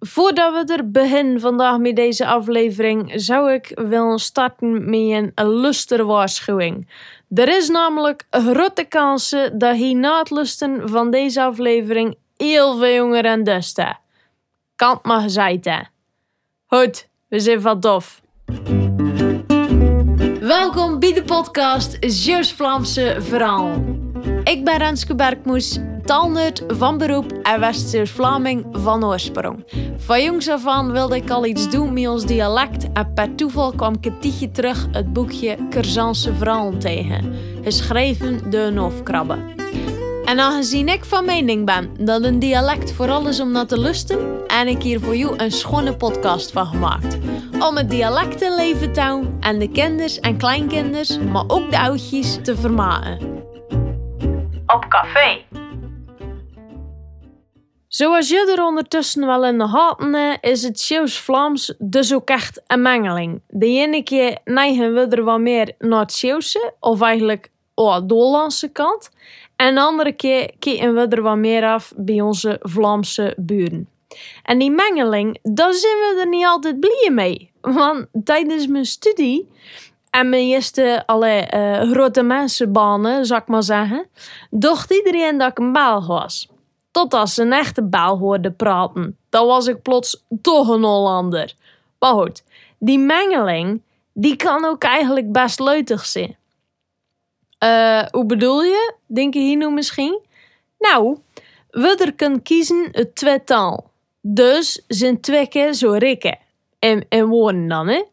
Voordat we er beginnen vandaag met deze aflevering, zou ik willen starten met een lusterwaarschuwing. Er is namelijk grote kans dat hier na het lusten van deze aflevering heel veel jonger en dusten. Kant gezegd hè. Goed, we zijn van tof. Welkom bij de podcast Zeeuws-Vlaamse Verhaal. Ik ben Renske Bergmoes, taalnerd van beroep en West-Vlaming van oorsprong. Van jongs af aan wilde ik al iets doen met ons dialect en per toeval kwam ik tijdje terug het boekje Curzanse Verhalen tegen, geschreven door een. En aangezien ik van mening ben dat een dialect vooral is om naar te lusten, en ik hier voor jou een schone podcast van gemaakt. Om het dialect in en de kinders en kleinkinders, maar ook de oudjes, te vermaken. Op café. Zoals je er ondertussen wel in de gaten is het Zeeuws-Vlaams dus ook echt een mengeling. De ene keer neigen we er wat meer naar het Zeeuwse, of eigenlijk oh, Hollandse kant. En de andere keer kijken we er wat meer af bij onze Vlaamse buren. En die mengeling, daar zijn we er niet altijd blij mee. Want tijdens mijn studie en mijn eerste alle, uh, grote mensenbanen, zou ik maar zeggen, dacht iedereen dat ik een baal was. Totdat ze een echte baal hoorde praten. Dan was ik plots toch een Hollander. Maar goed, die mengeling, die kan ook eigenlijk best leutig zijn. Uh, hoe bedoel je? Denk je hier nu misschien? Nou, we kunnen kiezen het tweetal. Dus zijn twee keer zo rikken. En, en woorden dan, hè.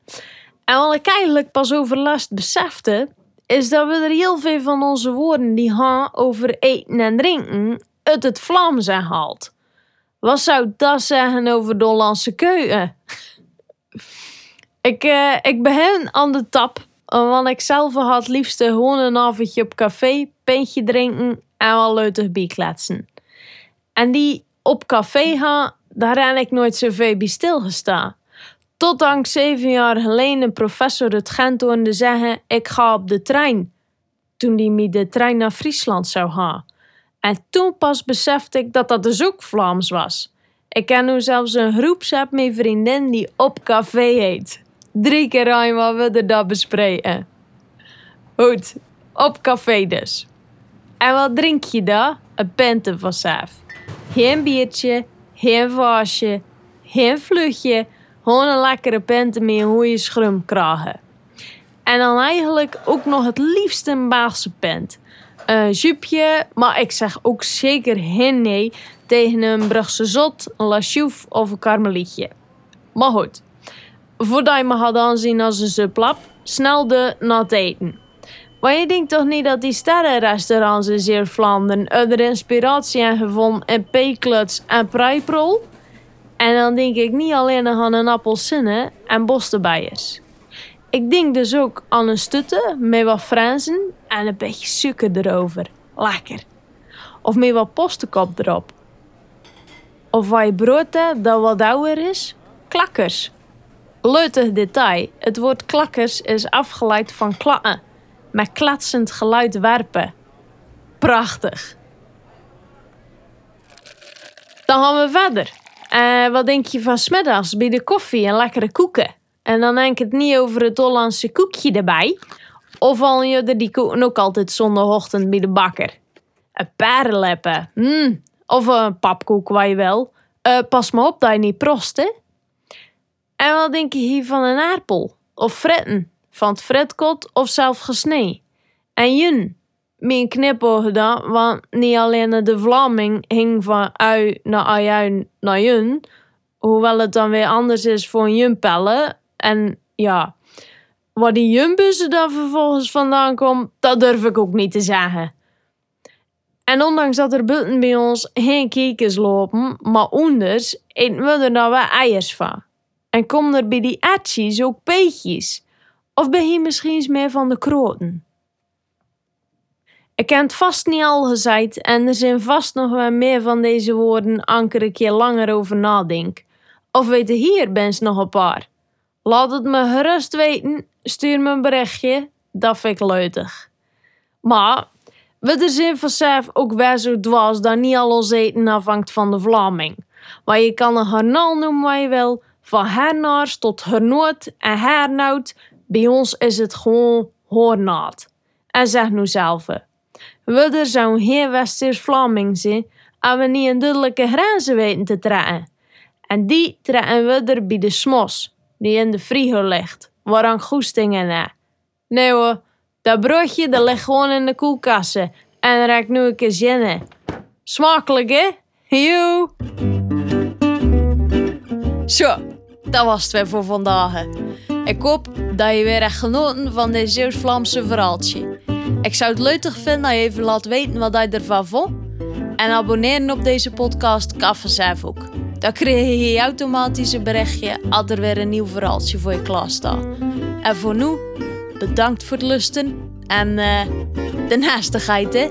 En wat ik eigenlijk pas over last besefte, is dat we er heel veel van onze woorden die gaan over eten en drinken uit het Vlaams haalt. Wat zou dat zeggen over de Hollandse keuken? ik, uh, ik begin aan de tap, want ik zelf had liefst gewoon een avondje op café, pintje drinken en wel leutig bijkletsen. En die op café gaan, daar heb ik nooit zoveel bij stilgestaan. Tot dank zeven jaar geleden een professor het Gent hoorde zeggen: Ik ga op de trein. Toen die met de trein naar Friesland zou gaan. En toen pas besefte ik dat dat dus ook was. Ik ken nu zelfs een groepsapp met vriendin die op café heet. Drie keer we er dat bespreken. Goed, op café dus. En wat drink je daar? Een pente vanzelf. Geen biertje, geen vaasje, geen vluchtje. Gewoon een lekkere pente met een goede schrum krijgen. En dan eigenlijk ook nog het liefst een Baagse pent. Een jupje, maar ik zeg ook zeker geen nee tegen een Brugse zot, een lachouf of een karmelietje. Maar goed, voordat je me gaat aanzien als een suplap, snel de het eten. Maar je denkt toch niet dat die sterrenrestaurants in Zeer-Vlaanderen er inspiratie hebben gevonden in peekluts en prijprol? En dan denk ik niet alleen aan een appelsinnen en bostebijers. Ik denk dus ook aan een stutte met wat fransen en een beetje suiker erover. Lekker. Of met wat postenkop erop. Of wat je brood hebt dat wat ouder is, klakkers. Leutig detail, het woord klakkers is afgeleid van klatten, met klatsend geluid werpen. Prachtig. Dan gaan we verder. Uh, wat denk je van smiddags bij de koffie en lekkere koeken? En dan denk ik het niet over het Hollandse koekje erbij. Of al je die koeken ook altijd zondagochtend bij de bakker? Een parenleppen. Mm. Of een papkoek, wat je wel. Uh, pas maar op dat je niet prost, hè? En wat denk je hier van een aardappel? Of fretten? Van het fretkot of zelf gesneden? En jun? Een knipoog gedaan, want niet alleen de Vlaming hing van ui naar ui naar jun. Hoewel het dan weer anders is voor een junpellen. En ja, waar die jumbussen dan vervolgens vandaan komt, dat durf ik ook niet te zeggen. En ondanks dat er buiten bij ons geen kiekers lopen, maar onders eten we er dan wel eiers van. En kom er bij die etjes ook peetjes? Of ben je misschien meer van de kroten? Ik ken het vast niet al gezegd en er zijn vast nog wel meer van deze woorden anker een keer langer over nadenk. Of weten hier bens nog een paar. Laat het me gerust weten, stuur me een berichtje, dat vind ik leutig. Maar we er zijn vanzelf ook wel zo dwars dat niet al ons eten afhangt van de Vlaming. Maar je kan een garnal noemen wat je wil. Van hernaars tot hernoot en hernout. Bij ons is het gewoon hoornaat. En zeg nu zelf. We er zo'n heel Westers-Vlaming zijn. En we niet een duidelijke grenzen weten te trekken. En die trekken we er bij de smos. Die in de frigo ligt. Waar aan goestingen na. Nee hoor. Dat broodje dat ligt gewoon in de koelkassen. En raakt nu een keer zin in. Smakelijk, hè? Joe! Zo, dat was het weer voor vandaag. Ik hoop dat je weer echt genoten van dit Zeeuws-Vlaamse verhaaltje. Ik zou het leuk vinden dat je even laat weten wat je ervan vond. En abonneren op deze podcast kan ook. Dan krijg je automatisch een berichtje als er weer een nieuw verhaaltje voor je klaar staat. En voor nu, bedankt voor het lusten en uh, de naastigheid hè.